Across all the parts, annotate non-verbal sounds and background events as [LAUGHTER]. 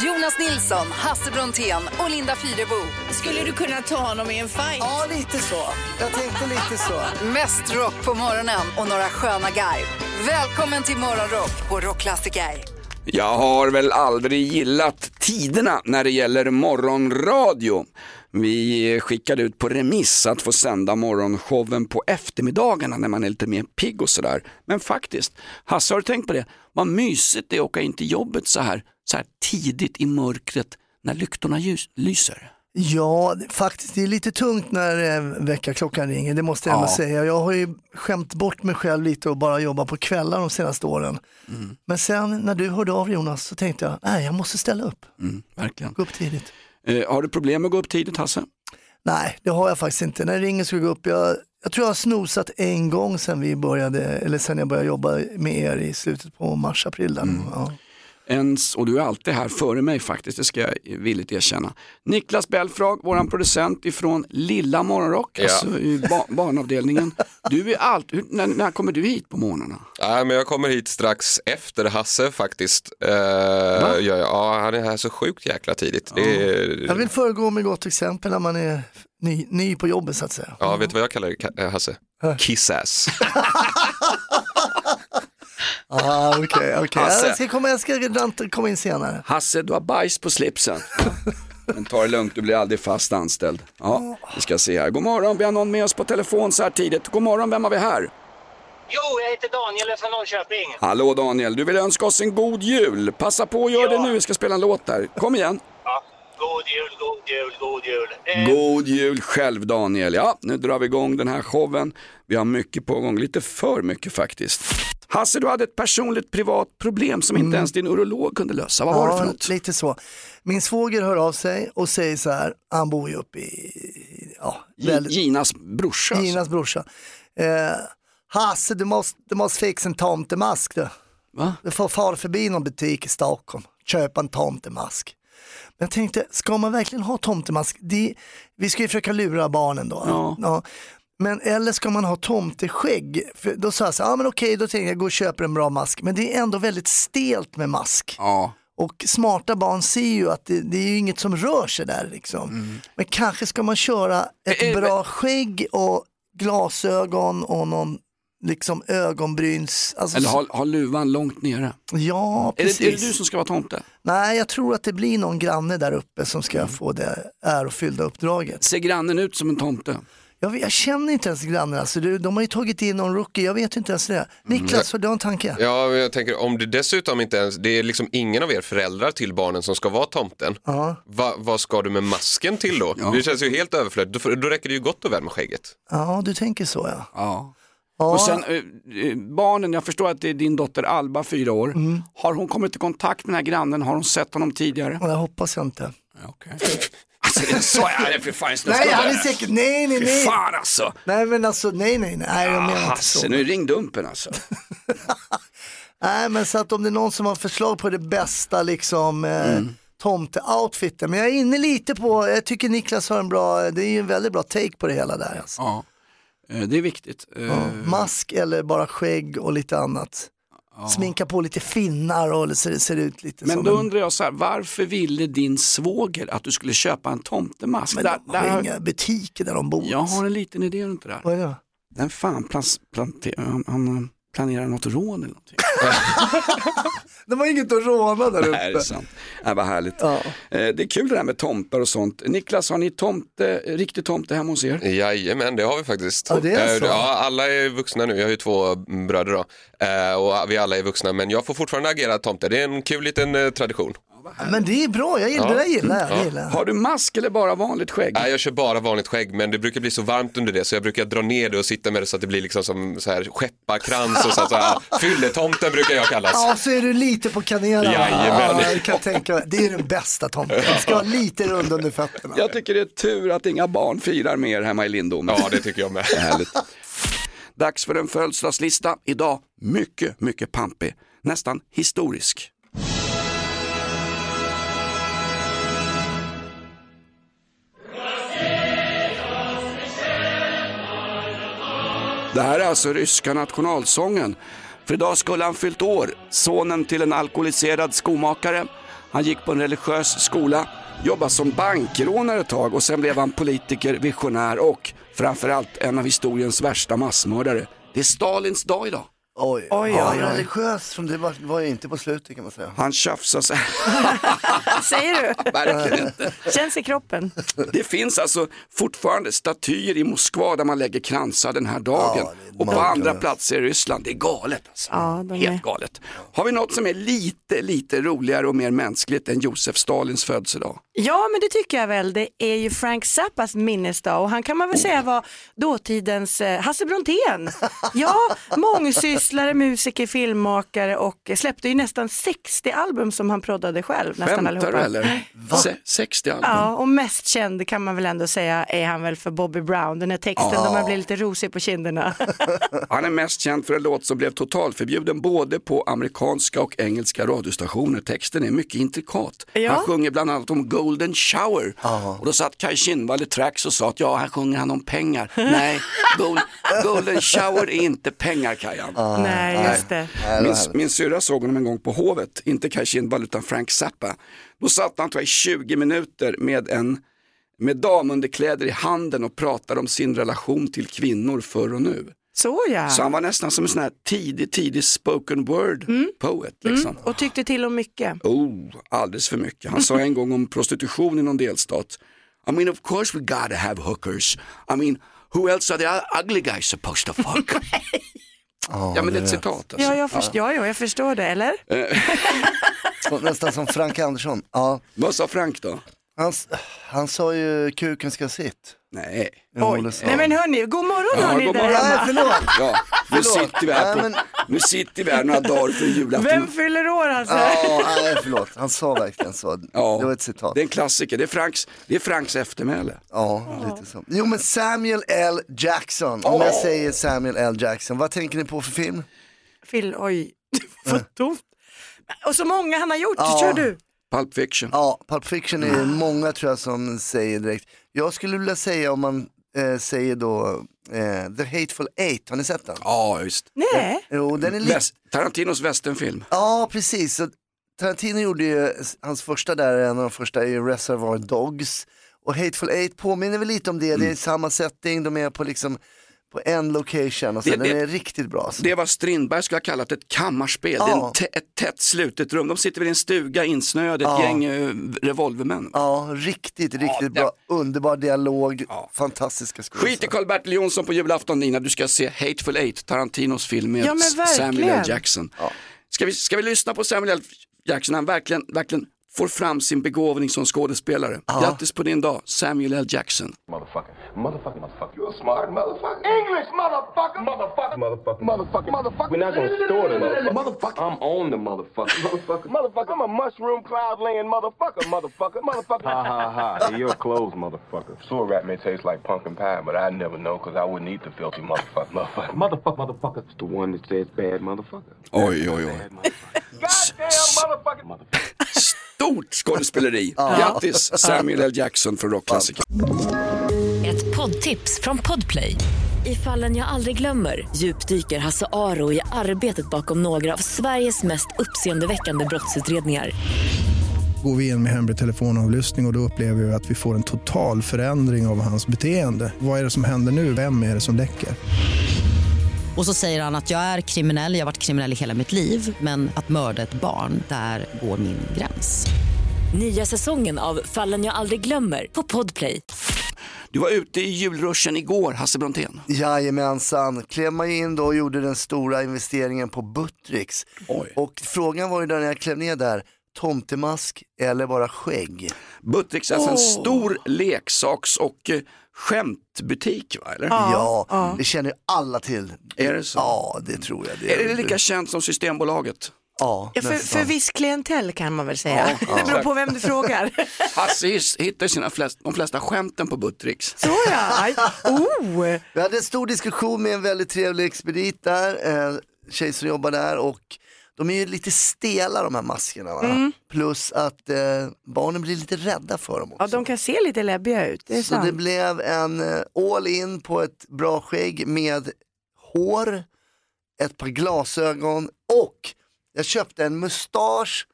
Jonas Nilsson, Hasse Brontén och Linda Fyrebo. Skulle du kunna ta honom i en fight? Ja, lite så. Jag tänkte lite så. Mest rock på morgonen och några sköna garv. Välkommen till Morgonrock på Rockklassiker. Jag har väl aldrig gillat tiderna när det gäller morgonradio. Vi skickade ut på remiss att få sända morgonshowen på eftermiddagarna när man är lite mer pigg och sådär. Men faktiskt, Hasse har du tänkt på det? Vad mysigt det är att åka in till jobbet så här, så här tidigt i mörkret när lyktorna ljus, lyser. Ja, faktiskt det är lite tungt när eh, väckarklockan ringer, det måste jag ändå Ja. säga. Jag har ju skämt bort mig själv lite och bara jobbat på kvällar de senaste åren. Mm. Men sen när du hörde av Jonas så tänkte jag, nej jag måste ställa upp, Mm, verkligen. gå upp tidigt. Eh, har du problem med att gå upp tidigt Hasse? Nej, det har jag faktiskt inte. När det ringer ska jag gå upp. Jag, jag tror jag har snosat en gång sen vi började, eller sen jag började jobba med er i slutet på mars-april. där. Mm. Ja. Ens, och du är alltid här före mig faktiskt, det ska jag villigt erkänna. Niklas Belfrag, våran producent ifrån Lilla Morgonrock, Ja. alltså i ba- barnavdelningen. Du är allt, hur, när, när kommer du hit på morgnarna? Nej, men jag kommer hit strax efter Hasse faktiskt. Uh, ja, ja, han är här så sjukt jäkla tidigt. Det är, Jag vill föregå med gott exempel när man är ny, ny på jobbet så att säga. Ja, vet du vad jag kallar eh, Hasse? Kissass. [LAUGHS] Ah, okej, okej. [LAUGHS] Hasse. Jag ska komma, jag ska komma in senare. Hasse, du har bajs på slipsen. Men ta det lugnt, du blir aldrig fast anställd. Ja, vi ska se här. God morgon, vi har någon med oss på telefon så här tidigt. God morgon, vem har vi här? Jo, jag heter Daniel från Norrköping. Hallå Daniel, du vill önska oss en god jul. Passa på att göra det nu, vi ska spela en låt där. Kom igen. Ja, god jul, god jul, god jul. Eh, God jul själv Daniel. Ja, nu drar vi igång den här showen. Vi har mycket på gång, lite för mycket faktiskt. Hasse, du hade ett personligt privat problem som inte ens din urolog kunde lösa. Vad var det för något? lite så. Min svåger hör av sig och säger så här, han bor ju uppe i, ja, väldigt, Ginas brorsa. alltså. Ginas brorsa. Eh, Hasse, du måste, du måste fixa en tomtemask du. Va? Du får fara förbi någon butik i Stockholm, köpa en tomtemask. Men jag tänkte, ska man verkligen ha tomtemask? Det, vi ska ju försöka lura barnen då. Ja. Men eller ska man ha tomteskägg? För då sa jag så här, ja men okej, då tänkte jag gå och köpa en bra mask. Men det är ändå väldigt stelt med mask. Ja. Och smarta barn ser ju att det, det är ju inget som rör sig där liksom. Men kanske ska man köra ett Mm. Eh, eh, bra skägg och glasögon och någon liksom ögonbryns... Alltså, Eller ha, ha luvan långt nere. Ja, Är precis. det, är det du som ska vara tomte? Nej, jag tror att det blir någon granne där uppe som ska få det ärofyllda uppdraget. Ser grannen ut som en tomte? Jag, jag känner inte ens grannen, alltså, de, de har ju tagit in någon rookie, jag vet inte ens det. Niklas, har du en tanke? Ja, men jag tänker om det dessutom inte ens, det är liksom ingen av er föräldrar till barnen som ska vara tomten. Ja. Va, vad ska du med masken till då? Ja. Det känns ju helt överflödigt. Då, då räcker det ju gott och väl med skägget. Ja, du tänker så ja. Ja. Ja. Och sen eh, eh, barnen, jag förstår att det är din dotter Alba, fyra år. Mm. Har hon kommit i kontakt med den här grannen? Har hon sett honom tidigare? Ja, Jag hoppas jag inte. Okej. Alltså det är så är det för fan Nej, han är säkert, nej, nej, Fy nej. fan alltså. Nej, men alltså, nej, nej, nej, jag menar inte Hasse, så. nu ring Dumpen alltså. [LAUGHS] Nej, men så att om det är någon som har förslag på det bästa liksom eh, Mm. tomte-outfiten. Men jag är inne lite på, jag tycker Niklas har en bra, det är ju en väldigt bra take på det hela där. Alltså. Ja. Eh, Det är viktigt. Eh, Ja, mask eller bara skägg och lite annat. Sminka på lite finnar och så det ser ut lite Men då en... undrar jag så här, varför ville din svåger att du skulle köpa en tomtemask? Men Där- de har där- inga butiker där de bor. Jag har en liten idé runt det där. Vad är det? Den fan plans, plante, han, han planerar något rån eller någonting. [LAUGHS] De har inget att råna där uppe. Nej, det är sant. Nej, vad härligt. Ja. Eh, Det är kul det där med tomtar och sånt. Niklas, har ni tomte, riktig tomte hemma hos er? Jajamän, det har vi faktiskt. Ja, det är Eh, så. Ja, alla är vuxna nu, jag har ju två bröder då. Eh, och vi alla är vuxna, men jag får fortfarande agera tomte. Det är en kul liten eh, Men det är bra, jag gillar, Ja. det gillar jag. Ja. Gillar. Har du mask eller bara vanligt skägg? Nej, jag kör bara vanligt skägg, men det brukar bli så varmt under det så jag brukar dra ner det och sitta med det så att det blir liksom som så här skepparkrans och så, så här, [LAUGHS] fylletomten brukar jag kallas. Ja, så är du lite på kanelen. Jajamän. Ja, jag kan tänka. Det är den bästa tomten. Det ska vara lite rund under fötterna. Jag tycker det är tur att inga barn firar mer hemma i Lindome. Ja, det tycker jag med. [LAUGHS] Härligt. Dags för en födelsedagslista. Idag mycket, mycket pampig. Nästan historisk. Det här är alltså ryska nationalsången. För idag skulle han fyllt år, sonen till en alkoholiserad skomakare. Han gick på en religiös skola, jobbade som bankrånare ett tag och sen blev han politiker, visionär och framförallt en av historiens värsta massmördare. Det är Stalins dag idag. Oj, Oj, ja, oj, oj. religiös som det var, var jag inte på slutet kan man säga. Han tjafsar sig, [LAUGHS] Säger du? verkligen inte. Känns i kroppen. Det finns alltså fortfarande statyer i Moskva där man lägger kransar den här dagen. Ja, och på andra platser i Ryssland. Det är galet alltså. Ja, de Helt är- galet. Har vi något som är lite, lite roligare och mer mänskligt än Josef Stalins födelsedag? Ja, men det tycker jag väl. Det är ju Frank Zappas minnesdag och han kan man väl säga var dåtidens eh, Hasse Brontén. Ja, mångsysslare, musiker, filmmakare och släppte ju nästan 60 album som han proddade själv. Nästan Skämtar du eller? Se- 60 album? Ja, och mest känd kan man väl ändå säga är han väl för Bobby Brown, den här texten då man blir lite rosig på kinderna. [LAUGHS] Han är mest känd för en låt som blev totalförbjuden både på amerikanska och engelska radiostationer. Texten är mycket intrikat. Ja. Han sjunger bland annat om Golden Shower. Och då satt Kaj Kindvall i Trax och sa att ja, här sjunger han om pengar. [LAUGHS] Nej, Gold, Golden Shower är inte pengar Kajan. Nej, just det. Min, min syrra såg honom en gång på Hovet, inte Kaj Kindvall utan Frank Zappa. Då satt han tror jag, i 20 minuter med en med damunderkläder i handen och pratade om sin relation till kvinnor förr och nu. Så ja. Så han var nästan som en sån här tidig, tidig spoken word poet. Liksom. Och tyckte till om mycket. Oh, alldeles för mycket. Han sa en gång om prostitution i någon delstat. I mean of course we gotta have hookers. I mean who else are the ugly guys supposed to fuck? [LAUGHS] ja men det är ett citat alltså. Ja, jag, först- ja, ja, jag förstår det, eller? [LAUGHS] Så, nästan som Frank Andersson. Ja, Vad sa Frank då? han, han sa ju kuken ska sitt. Nej. Oj. Nej men hörni, god morgon Ja, hörni god där morgon. Nej, hemma. förlåt. Ja, nu Förlåt. sitter vi här, på, Nej, men- nu sitter vi här några dagar för julafton. Vem fyller år alltså? Ja, nej, förlåt. Han sa verkligen så. Ja, Det var ett citat. Det är en klassiker, det är Franks, det är Franks eftermäle. Ja, lite så. Jo men Samuel L. Jackson, om jag säger Samuel L. Jackson, vad tänker ni på för film? Phil, oj, [LAUGHS] vad tomt. Och så många han har gjort, Ja. kör du. Pulp Fiction. Ja, Pulp Fiction är många tror jag som säger direkt. Jag skulle vilja säga om man eh, säger då eh, The Hateful Eight, har ni sett den? Ja, just. Nej, Jo, den är lite... Väst, Tarantinos västernfilm. Ja, precis. Så Tarantino gjorde ju, hans första där, en av de första är ju Reservoir Dogs. Och Hateful Eight påminner väl lite om det, det är samma setting, de är på liksom på en location och så, Det- den det- är riktigt bra. alltså. Så. Det var Strindberg skulle ha kallat ett kammarspel. Det är Ja. tä- ett tätt slutet rum. De sitter väl i en stuga insnöade, ett Ja. gäng eh, revolvermän. Ja, riktigt, riktigt det- bra. Underbar dialog, fantastiska Skit i skådespelare. Karl-Bertil Jonsson på julafton Nina, du ska se Hateful Eight, Tarantinos film med Ja. Samuel L. Jackson. Ska, vi, ska vi lyssna på Samuel L. Jackson? Han verkligen, verkligen får fram sin begåvning som skådespelare. Grattis på din dag, Samuel L. Jackson. Motherfucker. Motherfucker. Motherfucker. You're smart motherfucker. English, motherfucker. Motherfucker. Motherfucker. Motherfucker. Motherfucker. We're not gonna store the motherfucker. Motherfucker. I'm on the motherfucker. Motherfucker. Motherfucker. I'm a mushroom cloud laying motherfucker. Motherfucker. Motherfucker. Ha ha ha. Hey, you're closed, motherfucker. Sewer rat may taste like pumpkin pie, but I never know because I wouldn't eat the filthy motherfucker. Motherfucker. Motherfucker. Motherfucker. It's the one that says bad motherfucker. Oj, oj, oj. Goddamn motherfucker. Motherfucker. Stort skådespeleri. [LAUGHS] Grattis Samuel L. Jackson från rockklassiker. Ett poddtips från Podplay. I fallen jag aldrig glömmer djupdyker Hasse Aro i arbetet bakom några av Sveriges mest uppseendeväckande brottsutredningar. Går vi in med hemlig telefonavlyssning och, och då upplever vi att vi får en total förändring av hans beteende. Vad är det som händer nu? Vem är det som läcker? Och så säger han att jag är kriminell, jag har varit kriminell i hela mitt liv men att mörda ett barn, där går min gräns. Nya säsongen av Fallen jag aldrig glömmer på Podplay. Du var ute i julruschen igår, Hasse Brontén. Jajamensan, klev man in då och gjorde den stora investeringen på Buttricks. Oj. Och frågan var ju där när jag klev ner där, tomtemask eller bara skägg? Buttricks är alltså en stor leksaks och eh, skämtbutik, va? Eller? Ja, det känner ju alla till. Är det så? Ja, det tror jag. Är det lika känt som Systembolaget? Ja, ja, för, för viss klientell kan man väl säga. Ja, [LAUGHS] det beror på vem du frågar. [LAUGHS] Hasse hittar sina flest, de flesta skämten på Buttricks. Så ja, Aj. oh. Vi hade en stor diskussion med en väldigt trevlig expedit där, eh, tjej som jobbar där och de är ju lite stela de här maskerna. Va? Plus att eh, barnen blir lite rädda för dem också. Ja, de kan se lite läbbiga ut, det Så det sant. blev en eh, all in på ett bra skägg med hår, ett par glasögon och jag köpte en mustasch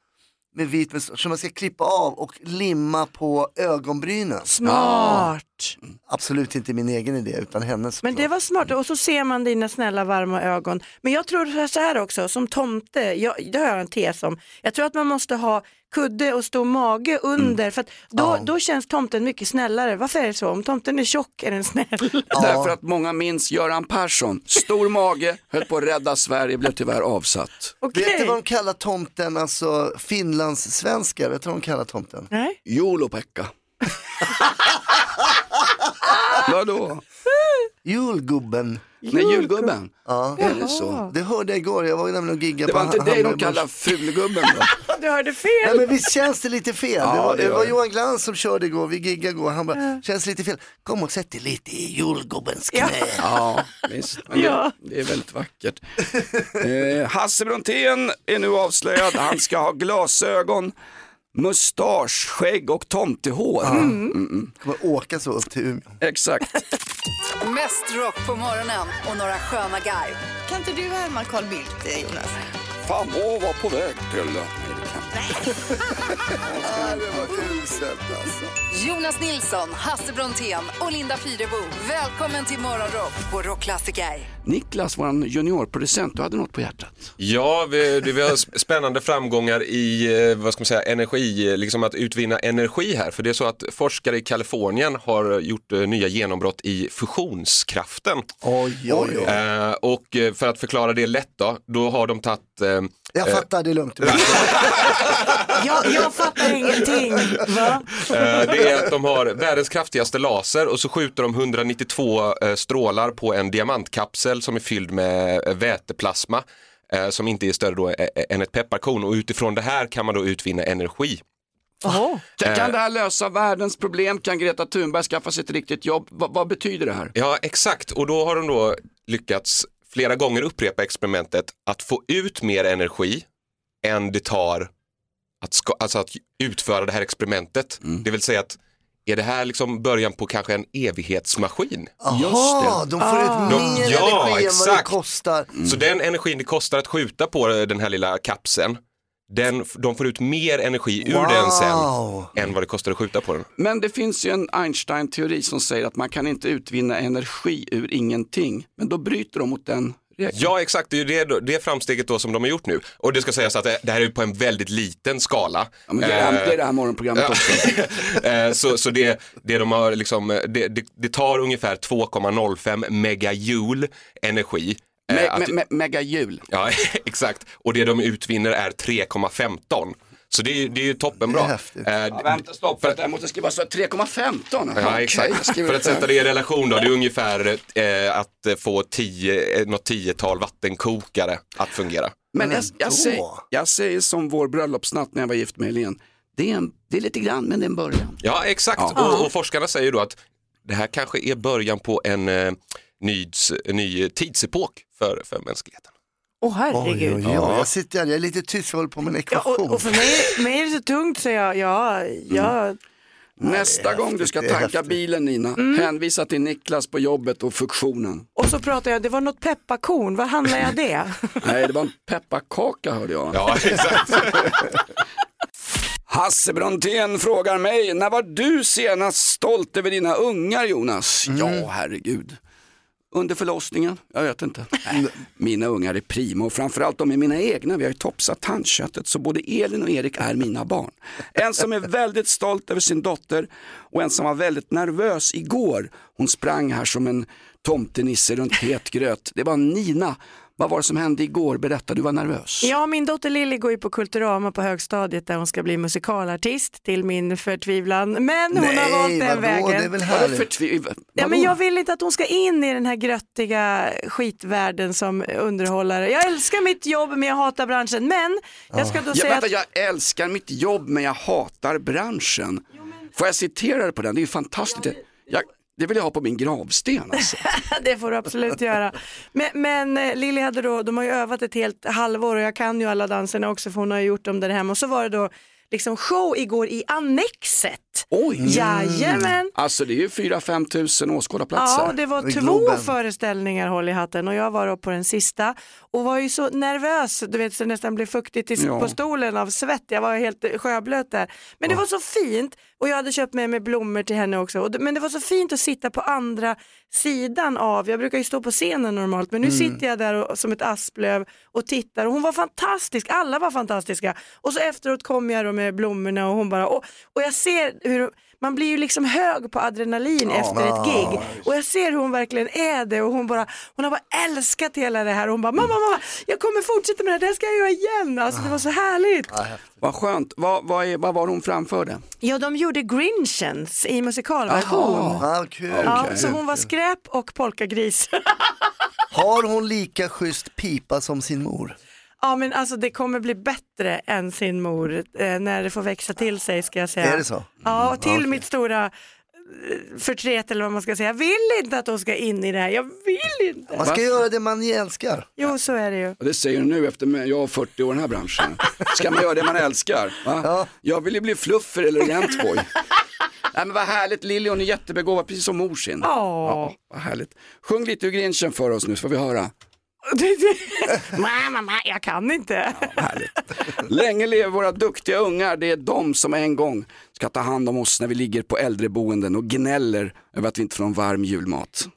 med vit mustasch som man ska klippa av och limma på ögonbrynen. Smart. Absolut inte min egen idé utan hennes. Men det var smart och så ser man dina snälla varma ögon. Men jag tror så här också, som tomte, jag, det har jag en tes om. Jag tror att man måste ha kudde och stor mage under för att då, Ja. då känns tomten mycket snällare. Varför är det så? Om tomten är tjock är den snäll. Därför att många minns Göran Persson, stor mage, höll på att rädda Sverige, blev tyvärr avsatt. Vet du vad de kallar tomten, alltså finlandssvenskar, vet du vad de kallar tomten? Nej. Jolopekka. [LAUGHS] Vadå? Julgubben. Nej, julgubben. Ja. Är det så? Det hörde jag igår, jag var nämligen och giggade Det på var inte dig de kallar Börs. fulgubben då? [LAUGHS] Du hörde fel. Nej men visst känns det lite fel? Ja, det var, det det gör var det. Johan Glans som körde igår, vi giggade igår, han bara, känns lite fel. Kom och sätt dig lite i julgubbens knä. [LAUGHS] Ja, visst. Men Ja. det, det är väldigt vackert. Eh, Hasse Brontén är nu avslöjad. Han ska ha glasögon, mustasch, skägg och tomtehår. Mm, Kommer åka så upp till Umeå. Exakt. [LAUGHS] Mest rock på morgonen och några sköna garv. Kan inte du härma Carl Bildt, eh, Jonas? Fan, vad var på väg till... Nej, det kan Nej, det var uselt alltså. Jonas Nilsson, Hasse Brontén och Linda Fyrebo. Välkommen till Morgonrock på Rockklassiker. Niklas, vår juniorproducent, du hade något på hjärtat. Ja, vi, det- vi har sp- spännande framgångar i, eh, vad ska man säga, energi, liksom att utvinna energi här. För det är så att forskare i Kalifornien har gjort eh, nya genombrott i fusionskraften. Oj, oj, oj. Eh, och eh, för att förklara det lätt då, då har de tagit eh, Jag fattar, det är lugnt. [LAUGHS] Jag, jag fattar ingenting. Va? Eh, Det är att de har världens kraftigaste laser och så skjuter de 192 eh, strålar på en diamantkapsel som är fylld med eh, väteplasma eh, som inte är större då eh, än ett pepparkorn och utifrån det här kan man då utvinna energi. Oho. Kan, Eh. kan det här lösa världens problem? Kan Greta Thunberg skaffa sig ett riktigt jobb? Va, vad betyder det här? Ja, exakt. Och då har de då lyckats flera gånger upprepa experimentet att få ut mer energi än det tar att, ska, alltså att utföra det här experimentet. Det vill säga att är det här liksom början på kanske en evighetsmaskin? Jaha, de får ut De- mer ja, energi än vad det kostar. Så den energin det kostar att skjuta på den här lilla kapseln, den, de får ut mer energi ur den sen Wow. än vad det kostar att skjuta på den. Men det finns ju en Einstein-teori som säger att man kan inte utvinna energi ur ingenting. Men då bryter de mot den. Ja exakt, det är ju det, det framsteget då som de har gjort nu. Och det ska sägas att det, det här är på en väldigt liten skala. Ja, men det, är, Eh, det är det här morgonprogrammet också. [LAUGHS] Eh, så så det, det de har liksom, det, det tar ungefär 2,05 megajoule energi. Eh, Me, att- me, me, megajul. Ja, [LAUGHS] exakt. Och det de utvinner är 3,15. Så det är, ju- det är ju toppenbra. Det är. Eh, Ja, vänta, stopp, för att jag måste skriva så 3,15. Ja, exakt. skriver För att sätta det i relation då, det är ungefär eh, att få tio, eh, något tiotal vattenkokare att fungera. Men jag, jag, säger, jag säger som vår bröllopsnatt när jag var gift med Helene. Det är, en, det är lite grann, men det är en början. Ja, exakt. Och, och forskarna säger då att det här kanske är början på en eh, ny, en ny tidsepok för, för mänskligheten. Åh Oj, herregud. oj, oj. Jag sitter här, jag är lite tyst, jag håller på med en Ja, ekvation. och, och för mig, mig är det så tungt så jag, ja, jag Nästa gång du ska tanka bilen Nina, hänvisa till Niklas på jobbet och funktionen. och så pratar jag, det var något pepparkorn, vad handlar jag det? [LAUGHS] Nej, det var en pepparkaka hörde jag. Ja, exakt. [LAUGHS] Hasse Brontén frågar mig, när var du senast stolt över dina ungar Jonas? Ja, herregud. Under förlossningen? Jag vet inte. [LAUGHS] Mina ungar är prima och framförallt de är mina egna. Vi har ju topsat tandköttet så både Elin och Erik är mina barn. En som är väldigt stolt över sin dotter och en som var väldigt nervös igår. Hon sprang här som en tomtenisse runt het gröt. Det var Nina. Vad var det som hände igår? Berätta, du var nervös. Ja, min dotter Lilly går ju på Kulturama på högstadiet där hon ska bli musikalartist till min förtvivlan. Men hon har valt Nej, den vadå, vägen. det är väl härligt. Ja, men jag vill inte att hon ska in i den här gröttiga skitvärlden som underhållare. Jag älskar mitt jobb men jag hatar branschen. Men jag ska då Ja, säga vänta, att jag älskar mitt jobb men jag hatar branschen. Får jag citera det på den? Det är ju fantastiskt. Jag, det vill jag ha på min gravsten alltså. [LAUGHS] det får du absolut göra. Men, men eh, Lilly hade då, de har ju övat ett helt halvår och jag kan ju alla danserna också för hon har ju gjort dem där hemma. Och så var det då liksom show igår i Annexet. Oj! Jajamän! Alltså det är ju 4-5 tusen åskådarplatser. Ja, det var I två Globen. föreställningar håll i hatten och jag var upp på den sista och var ju så nervös, du vet så det nästan blev fuktigt i, Ja. på stolen av svett, jag var helt sjöblöt där. Men det var så fint och jag hade köpt med mig blommor till henne också, men det var så fint att sitta på andra sidan av, jag brukar ju stå på scenen normalt, men nu sitter jag där och, som ett asplöv och tittar och hon var fantastisk, alla var fantastiska. Och så efteråt kom jag då med blommorna och hon bara, och, och jag ser hur man blir ju liksom hög på adrenalin efter ett gig och jag ser hur hon verkligen är det och hon bara, hon har bara älskat hela det här och hon bara, mamma, mamma, jag kommer fortsätta med det här, det här ska jag göra igen. Alltså det var så härligt. Vad skönt. Vad, vad, är, vad var det hon framförde? Ja, de gjorde Grinchens i musikalversion. Ah, kul. Ja, så hon var skräp och polkagris. [LAUGHS] Har hon lika schysst pipa som sin mor? Ja men alltså det kommer bli bättre än sin mor eh, när det får växa till sig ska jag säga. Är det så? Ja, och till mitt stora eh, förtret eller vad man ska säga. Jag vill inte att hon ska in i det här, jag vill inte. Man ska göra det man älskar. Jo, så är det ju. Och det säger du nu efter mig, jag har 40 år i den här branschen. Ska man göra det man älskar? Va? Ja. Jag vill ju bli fluffer eller rentboy. Nej men vad härligt, Lili hon är jättebegåvad, precis som mor sin. Åh. Vad härligt. Sjung lite ur Grinchen för oss nu så får vi höra. [LAUGHS] Mamma, mamma, jag kan inte. Ja, Länge lever våra duktiga ungar, det är de som en gång ska ta hand om oss när vi ligger på äldreboenden och gnäller över att vi inte får någon varm julmat.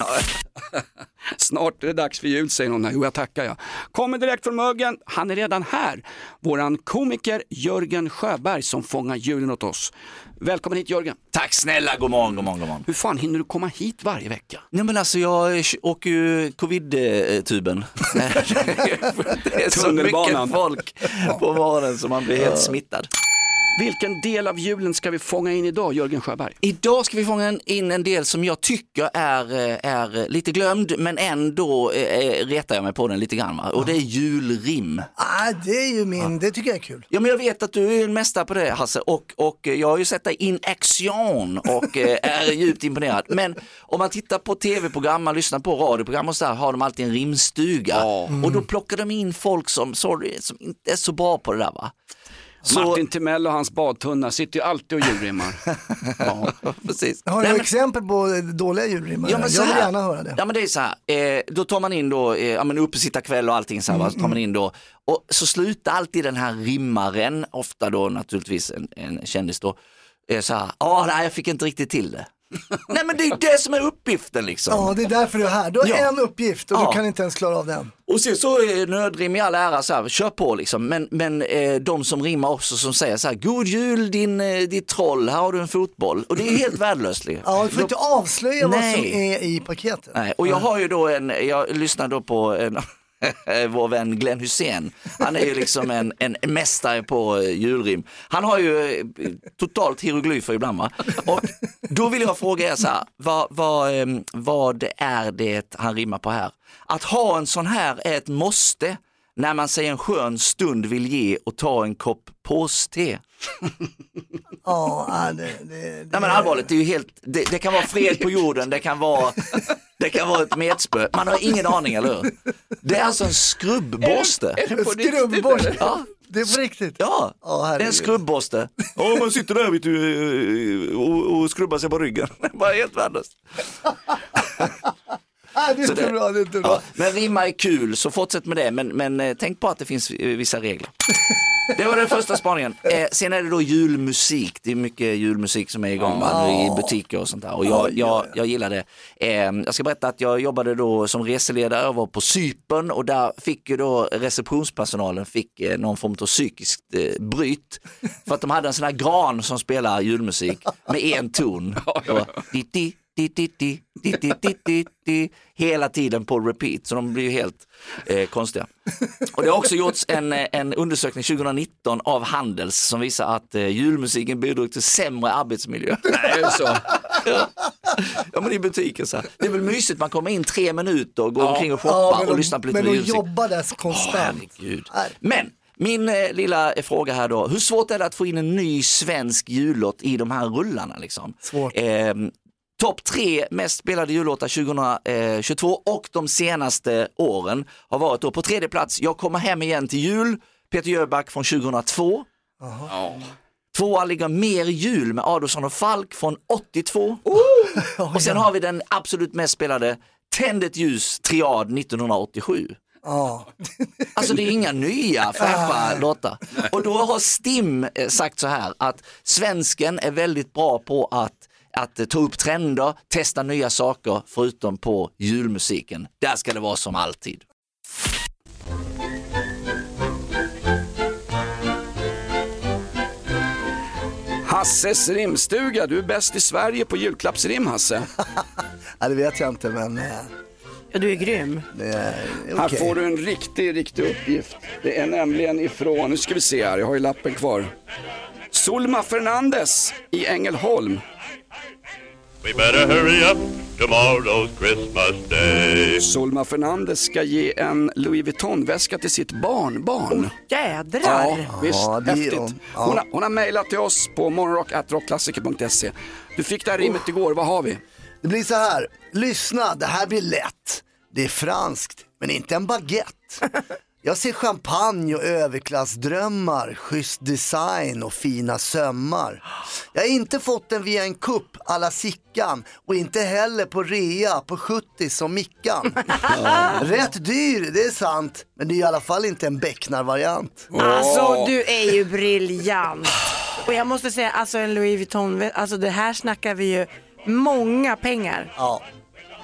[LAUGHS] Snart är det dags för jul säger någon jo jag tackar jag. Kommer direkt från Mögen, han är redan här. Våran komiker Jörgen Sjöberg som fångar julen åt oss. Välkommen hit Jörgen. Tack snälla, god morgon, god morgon, god morgon. Hur fan hinner du komma hit varje vecka? Nej men alltså jag åker ju covid-tuben. [LAUGHS] [LAUGHS] det är så mycket folk på morgonen så man blir helt smittad. Vilken del av julen ska vi fånga in idag Jörgen Sjöberg? Idag ska vi fånga in en del som jag tycker är, eh, är lite glömd men ändå eh, retar jag mig på den lite grann. Va? Och det är julrim. Ah, det är ju min, det tycker jag är kul. Ja men jag vet att du är en mästare på det Hasse och, och jag har ju sett dig in action och eh, är [LAUGHS] djupt imponerad. Men om man tittar på tv-program, man lyssnar på radioprogram och så där har de alltid en rimstuga och då plockar de in folk som, sorry, som inte är så bra på det där va. Så, Martin Timell och hans badtunna sitter ju alltid och julrimmar. [LAUGHS] ja, [LAUGHS] precis. Har du Nej, men- exempel på dåliga julrimmare? Ja, men så jag vill gärna höra det. Ja men det är så här, eh, då tar man in då, eh, ja men uppesittarkväll och allting så här, va, så tar man in då, och så slutar alltid den här rimmaren, ofta då naturligtvis en, en kändis då, eh, så här, ja nej jag fick inte riktigt till det. Nej men det är det som är uppgiften liksom. Ja, det är därför du är här. Du har Ja. en uppgift och Ja. du kan inte ens klara av den. Och sen så nödrim i all ära, så här, kör på liksom. Men, men eh, de som rimmar också som säger så här, god jul din, eh, ditt troll, här har du en fotboll. Och det är helt [LAUGHS] värdelöst. liksom. Ja, du får inte avslöja vad som är i paketet. Nej, och jag har ju då en, jag lyssnar då på en, [LAUGHS] vår vän Glenn Hussein. Han är ju liksom en, en mästare på eh, julrim. Han har ju eh, totalt hieroglyfer ibland va. Och då vill jag fråga er så här, vad, vad, ehm, vad är det han rimmar på här? Att ha en sån här är ett måste när man sig en skön stund vill ge och ta en kopp påste. [LAUGHS] Ja, det, det, det, Nej men allvarligt, det, är ju helt, det, det kan vara fred på jorden, det kan vara, det kan vara ett metspö. Man har ingen aning, eller hur? Det är alltså en skrubbborste. Skrubbborste. Ja. Det är på riktigt. Ja, Ja, det är en herregud. skrubbborste. Ja, man sitter där vet du, och, och skrubbar sig på ryggen. [LAUGHS] Bara helt värdelöst. [LAUGHS] Ah, det är Så inte det- bra, det är inte bra. Ja, men rimma är kul, så fortsätt med det. Men, men eh, tänk på att det finns eh, vissa regler. Det var den första spaningen. [LAUGHS] Eh, sen är det då julmusik. Det är mycket julmusik som är igång va, nu i butiker och sånt där. Och jag, jag, jag gillar det. Eh, jag ska berätta att jag jobbade då som reseledare och var på Cypern och där fick ju då receptionspersonalen fick eh, någon form av psykiskt eh, bryt. För att de hade en sån här gran som spelar julmusik med en ton. [LAUGHS] Var di, di, di, di, di, di, di, di, di, di, hela tiden på repeat, så de blir ju helt eh, konstiga. Och det har också gjorts en, eh, en undersökning 2019 av Handels som visar att eh, julmusiken bidrog till sämre arbetsmiljö. [LAUGHS] Nej, är det så? ja. ja men i butiken så här. Det är väl mysigt, man kommer in tre minuter och går omkring och Ja, shoppar men och de- lyssnar på lite Men att julmusik. jobba där Åh, konstant. Nej. Men min eh, lilla eh, fråga här då, hur svårt är det att få in en ny svensk jullåt i de här rullarna? Liksom? Svårt. Eh, Topp tre mest spelade jullåtar 2022 och de senaste åren har varit då på tredje plats, Jag kommer hem igen till jul, Peter Jöback från 2002. Ja. Tvåa ligger Mer jul med Adolfsson och Falk från 82. Oh! [LAUGHS] och sen har vi den absolut mest spelade Tänd ett ljus triad 1987. Ja. [LAUGHS] Alltså det är inga nya fräscha låtar. Och då har Stim eh, sagt så här att svensken är väldigt bra på att att ta upp trender, testa nya saker förutom på julmusiken. Där ska det vara som alltid. Hasses rimstuga, du är bäst i Sverige på julklappsrim Hasse. [LAUGHS] Ja, det vet jag inte men eh, Ja, du är grym. det är Här okej. får du en riktig, riktig uppgift. Det är nämligen ifrån, nu ska vi se här, jag har ju lappen kvar. Solma Fernandes i Ängelholm. We better hurry up, tomorrow's Christmas day. Solma Fernandes ska ge en Louis Vuitton-väska till sitt barnbarn. Jädrar. Ja, visst. Ja, det är Häftigt. de. Ja. Hon, har, hon har mejlat till oss på morgonrock.rockklassiker.se. Du fick det här rimmet igår, vad har vi? Det blir så här, lyssna, det här blir lätt. Det är franskt, men inte en baguette. Jag ser champagne och överklassdrömmar, schysst design och fina sömmar. Jag har inte fått den via en kupp alla Sickan och inte heller på rea på 70 som Mickan. [LAUGHS] Rätt dyr, det är sant, men det är i alla fall inte en becknarvariant. Alltså du är ju briljant. Och jag måste säga, alltså en Louis Vuitton, alltså det här snackar vi ju många pengar. Ja.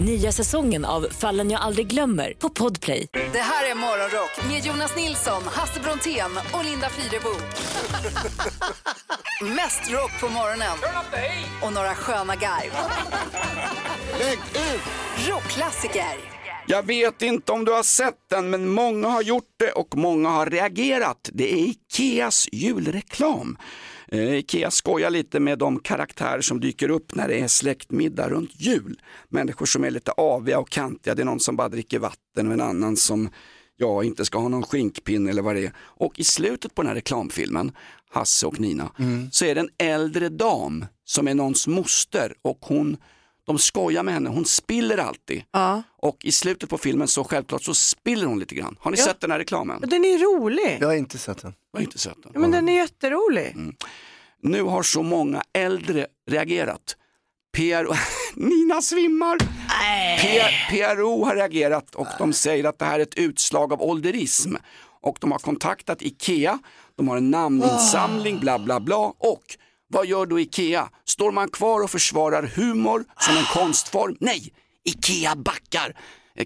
Nya säsongen av Fallen jag aldrig glömmer på Podplay. Det här är Morgonrock med Jonas Nilsson, Hasse Brontén och Linda Fyrebo. [LAUGHS] Mest rock på morgonen och några sköna garv. Rockklassiker. Jag vet inte om du har sett den, men många har gjort det och många har reagerat. Det är Ikeas julreklam. Eh, Ikea skojar lite med de karaktärer som dyker upp när det är släktmiddag runt jul. Människor som är lite aviga och kantiga, det är någon som bara dricker vatten och en annan som ja, inte ska ha någon skinkpinne eller vad det är. Och i slutet på den här reklamfilmen, Hasse och Nina, så är det en äldre dam som är någons moster och hon, de skojar med henne, hon spiller alltid. Ja. Och i slutet på filmen så självklart så spiller hon lite grann. Har ni Ja. sett den här reklamen? Men den är rolig. Jag har inte sett den. Jag har inte sett den. Ja, men den är jätterolig. Mm. Nu har så många äldre reagerat. PRO, [LAUGHS] Nina svimmar. P- PRO har reagerat och de säger att det här är ett utslag av ålderism. Och de har kontaktat IKEA, de har en namninsamling, bla bla bla. Och vad gör då IKEA? Står man kvar och försvarar humor som en konstform? Nej, IKEA backar.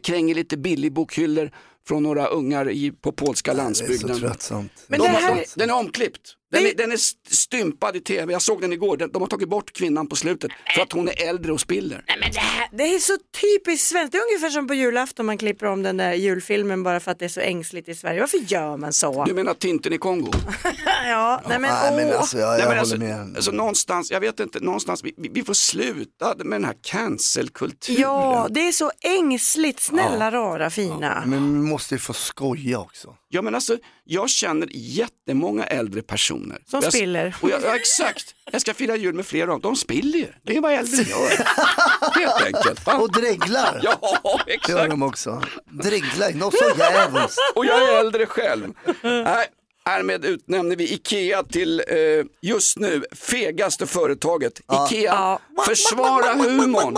Kränger lite billigbokhyllor från några ungar i, på polska Det är landsbygden. så tröttsamt. Men de, det har- här- de, den är omklippt. Den är, den är st- stympad i tv, jag såg den igår. De har tagit bort kvinnan på slutet för att hon är äldre och spiller. Nej, men det, här, det är så typiskt svenskt. Det är ungefär som på julafton man klipper om den där julfilmen bara för att det är så ängsligt i Sverige. Varför gör man så? Du menar Tintin i Kongo? [LAUGHS] ja, nej men, Nej, men åh. alltså, jag, jag Nej, men håller alltså, med. alltså någonstans, jag vet inte, någonstans, vi, vi får sluta med den här cancelkulturen. Ja, det är så ängsligt. Snälla, rara, fina. Men vi måste ju få skoja också. Ja men alltså, jag känner jättemånga äldre personer. Som jag, spiller. Och jag, ja, exakt, jag ska fira jul med flera av dem. De spiller ju, det är vad äldre gör. [LAUGHS] Helt enkelt. Va? Och dreglar. Ja, Det gör exakt. de också. Dreglar, något så jävligt. Och jag är äldre själv. Nej, härmed utnämner vi Ikea till eh, just nu fegaste företaget. Ikea, Ja. försvara humorn.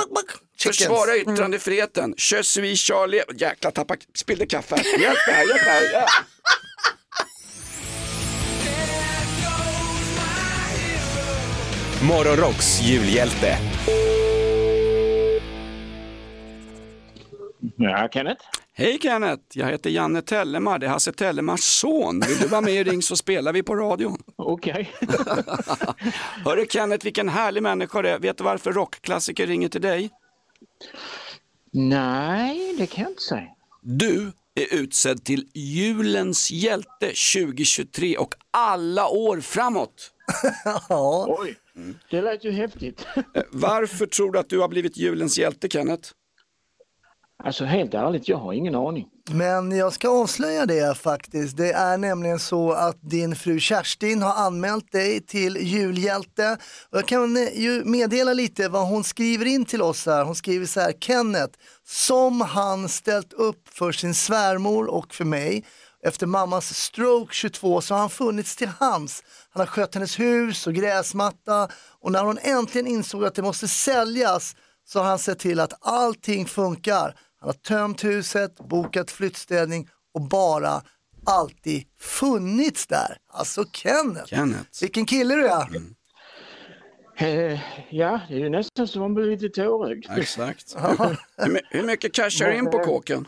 Chickens. Försvara yttrandefriheten. Je suis Charlie. Jäklar, tappa, spillde kaffe. Hjälp mig här, hjälp mig här. Ja. Morgonrocks julhjälte. Ja, Kenneth? Hej Kenneth, jag heter Janne Tellemar. Det är Hasse Tellemars son. Vill du vara med i Ring så spelar vi på radion. Okej. [LAUGHS] Hörru Kenneth, vilken härlig människa det är. Vet du varför rockklassiker ringer till dig? Nej, det kan jag inte säga. Du är utsedd till julens hjälte 2023 och alla år framåt. [LAUGHS] Ja, Oj. Det lät ju häftigt. [LAUGHS] Eh, Varför tror du att du har blivit julens hjälte Kenneth? Alltså helt ärligt, jag har ingen aning. Men jag ska avslöja det faktiskt. Det är nämligen så att din fru Kerstin har anmält dig till julhjälte. Och jag kan ju meddela lite vad hon skriver in till oss här. Hon skriver så här, Kenneth, som han ställt upp för sin svärmor och för mig. Efter mammas stroke 22 så har han funnits till hands. Han har skött hennes hus och gräsmatta och när hon äntligen insåg att det måste säljas så har han sett till att allting funkar. Han har tömt huset, bokat flyttstädning och bara alltid funnits där. Alltså Kenneth, Kenneth. vilken kille du är. Eh, ja, det är ju nästan så man blir lite tårögd. Exakt. [LAUGHS] Hur, hur mycket cashar du in på kåken?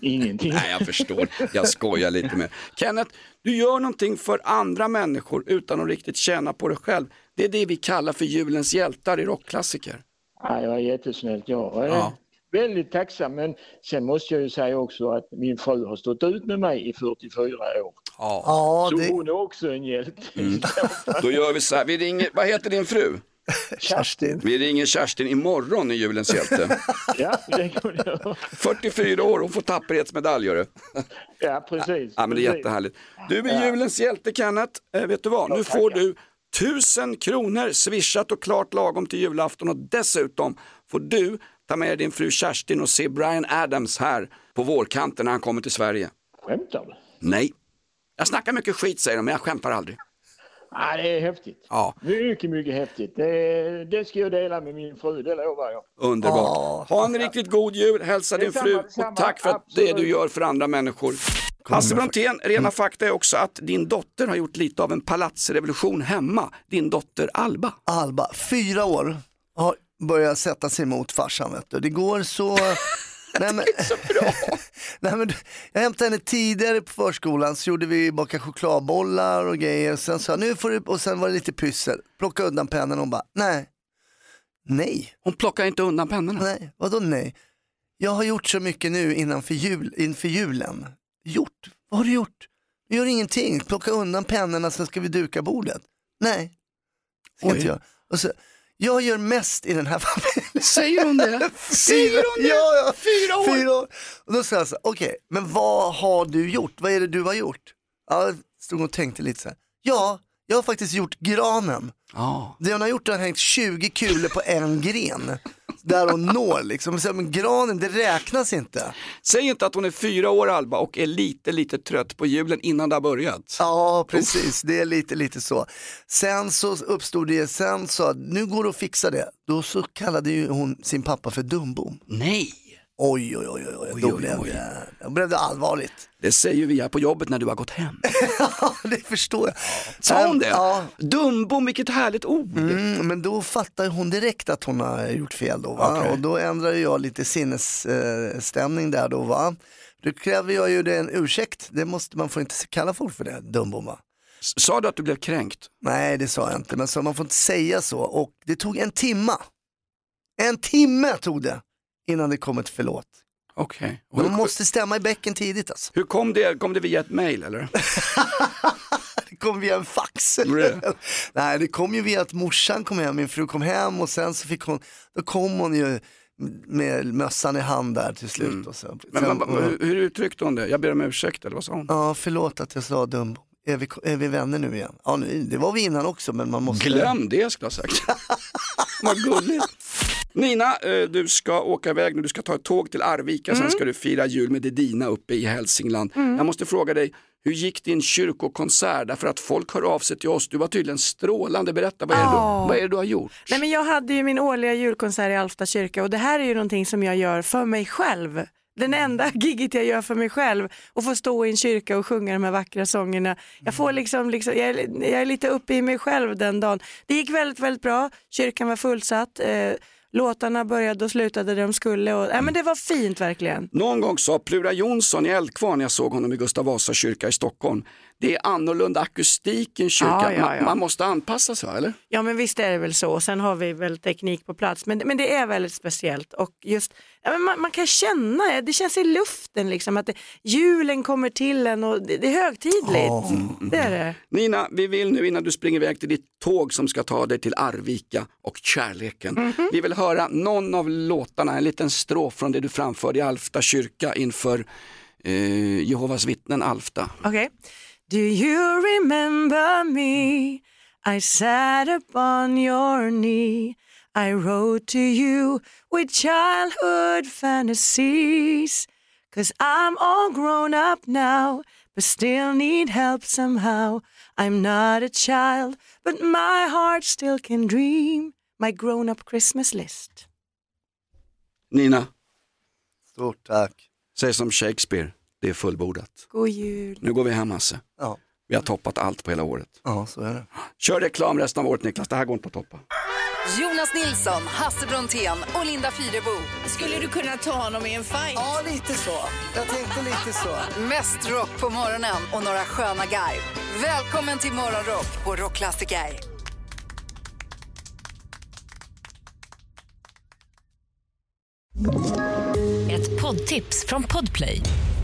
Ingenting. Nej, jag förstår. Jag skojar lite med. Kenneth, du gör någonting för andra människor utan att riktigt tjäna på det själv. Det är det vi kallar för julens hjältar i rockklassiker. Ja, jag är jättesnällt. Jag är Ja. Väldigt tacksam. Men sen måste jag ju säga också att min fru har stått ut med mig i 44 år. Ja, så det- hon är också en hjälte. [LAUGHS] Då gör vi så här, vi ringer, vad heter din fru? Kerstin. Vi ringer Kerstin imorgon i julens hjälte. [LAUGHS] Ja, det jag göra. 44 år, hon får tapperhetsmedalj gör du. [LAUGHS] Ja, precis. Ja men det är precis. jättehärligt. Du är julens hjälte Kenneth, eh, vet du vad, nu får du tusen kronor swishat och klart lagom till julafton och dessutom får du ta med din fru Kerstin och se Brian Adams här på vårkanten när han kommer till Sverige. Skämtar du? Nej, jag snackar mycket skit säger de men jag skämtar aldrig. Ja, det är häftigt. Ja. Mycket, mycket häftigt. Det, det ska jag dela med min fru, det lovar jag. Underbart. Ha en riktigt god jul, hälsa din fru detsamma. och tack för att det Absolut. du gör för andra människor. Hasse Brontén, rena fakta är också att din dotter har gjort lite av en palatsrevolution hemma. Din dotter Alba. Alba, fyra år, har börjat sätta sig emot farsan. Vet du. Det går så... [LAUGHS] [LAUGHS] Nej, men... så bra. Nej, men, jag hämtade henne tidigare på förskolan så gjorde vi baka chokladbollar och grejer. Sen sa jag, nu får du... Och sen var det lite pyssel. Plocka undan pennan och hon bara, nej. Nej. Hon plockar inte undan pennorna. Nej, vadå nej? Jag har gjort så mycket nu innanför jul, inför julen. Gjort? Vad har du gjort? Du gör ingenting. Plocka undan pennorna sen ska vi duka bordet. Nej, ska Oj. inte jag. Och så, jag gör mest i den här [LAUGHS] familjen. Säger hon det? Säger hon det? Ja, ja. Fyra år? Fyra år. Och då sa jag så här, okej, men vad har du gjort? Vad är det du har gjort? Ja, jag stod och tänkte lite så här. Ja, jag har faktiskt gjort granen. Ja. Det hon har gjort är att hängt 20 kulor på en gren. Där hon når liksom. Så, Men granen, det räknas inte. Säg inte att hon är fyra år Alba och är lite, lite trött på julen innan det har börjat. Ja, precis. Det är lite, lite så. Sen så uppstod det, sen sa nu går det att fixa det. Då så kallade ju hon sin pappa för Dumbom. Nej. Oj, oj, oj, oj, då, blev Det, då blev det allvarligt. Det säger vi här på jobbet när du har gått hem. [LAUGHS] Ja, det förstår jag. Sa hon Ehm, det? Ja. Dumbom, vilket härligt ord. Mm, men då fattar hon direkt att hon har gjort fel då. Va? Okej. Och då ändrar jag lite sinnesstämning där då. Va? Då kräver jag ju det en ursäkt. Det måste man får inte kalla folk för det, dumbom? Sa du att du blev kränkt? Nej det sa jag inte, men så man får inte säga så. Och det tog en timma. En timme tog det innan det kom ett förlåt. Okej. Men Man måste stämma i bäcken tidigt alltså. Hur kom det? Kom det via ett mail eller? [LAUGHS] Det kom via en fax. Really? [LAUGHS] Nej, det kom ju via att morsan kom hem, min fru kom hem och sen så fick hon, då kom hon ju med mössan i hand där till slut. Och så. Mm. Men, Sen- men, men, hur, hur uttryckte hon det? Jag ber om ursäkt eller vad sa hon? Ja, förlåt att jag sa dum. Är vi, är vi vänner nu igen? Ja, nu, det var vi innan också men man måste... Glöm det skulle jag ha sagt. [LAUGHS] vad gulligt. Nina, eh, du ska åka iväg nu, du ska ta ett tåg till Arvika, Mm. sen ska du fira jul med Dedina uppe i Hälsingland. Jag måste fråga dig, hur gick din kyrkokonsert? Därför att folk hör av sig till oss, du var tydligen strålande, berätta vad är, det, du, Ja. vad är det du har gjort? Nej, men jag hade ju min årliga julkonsert i Alfta kyrka och det här är ju någonting som jag gör för mig själv. Den enda [LAUGHS] gigget jag gör för mig själv och få stå i en kyrka och sjunga de här vackra sångerna. Jag, får liksom, liksom, jag, är, jag är lite uppe i mig själv den dagen. Det gick väldigt, väldigt bra. Kyrkan var fullsatt. Eh, låtarna började och slutade där de skulle. Och, äh, men det var fint verkligen. Någon gång sa Plura Jonsson i Eldkvarn, jag såg honom i Gustav Vasa kyrka i Stockholm, det är annorlunda akustik i en kyrka. Ja, ja, Man, ja. man måste anpassa sig, eller? Ja men visst är det väl så. Sen har vi väl teknik på plats. Men, men det är väldigt speciellt. Och just, man, man kan känna det, det känns i luften liksom att det, julen kommer till en och det, det är högtidligt. Det är det. Nina, vi vill nu innan du springer iväg till ditt tåg som ska ta dig till Arvika och kärleken. Mhm. Vi vill höra någon av låtarna, en liten strof från det du framförde i Alfta kyrka inför eh, Jehovas vittnen Alfta. Okej. Do you remember me? I sat upon your knee. I wrote to you with childhood fantasies. Cause I'm all grown up now, but still need help somehow. I'm not a child, but my heart still can dream my grown up Christmas list. Nina, Stort tack. säg som Shakespeare, det är fullbordat. God jul. Nu går vi hem Hasse. Ja. Vi har toppat allt på hela året. Ja, så är det. Kör reklam resten av året Niklas, det här går inte att toppa. Jonas Nilsson, Hasse Brontén och Linda Fyrebo. Skulle du kunna ta honom i en fight? Ja, lite så. Jag tänkte lite så. Mest rock på morgonen och några sköna garv. Välkommen till Morgonrock på Rockklassiker. Ett poddtips från Podplay.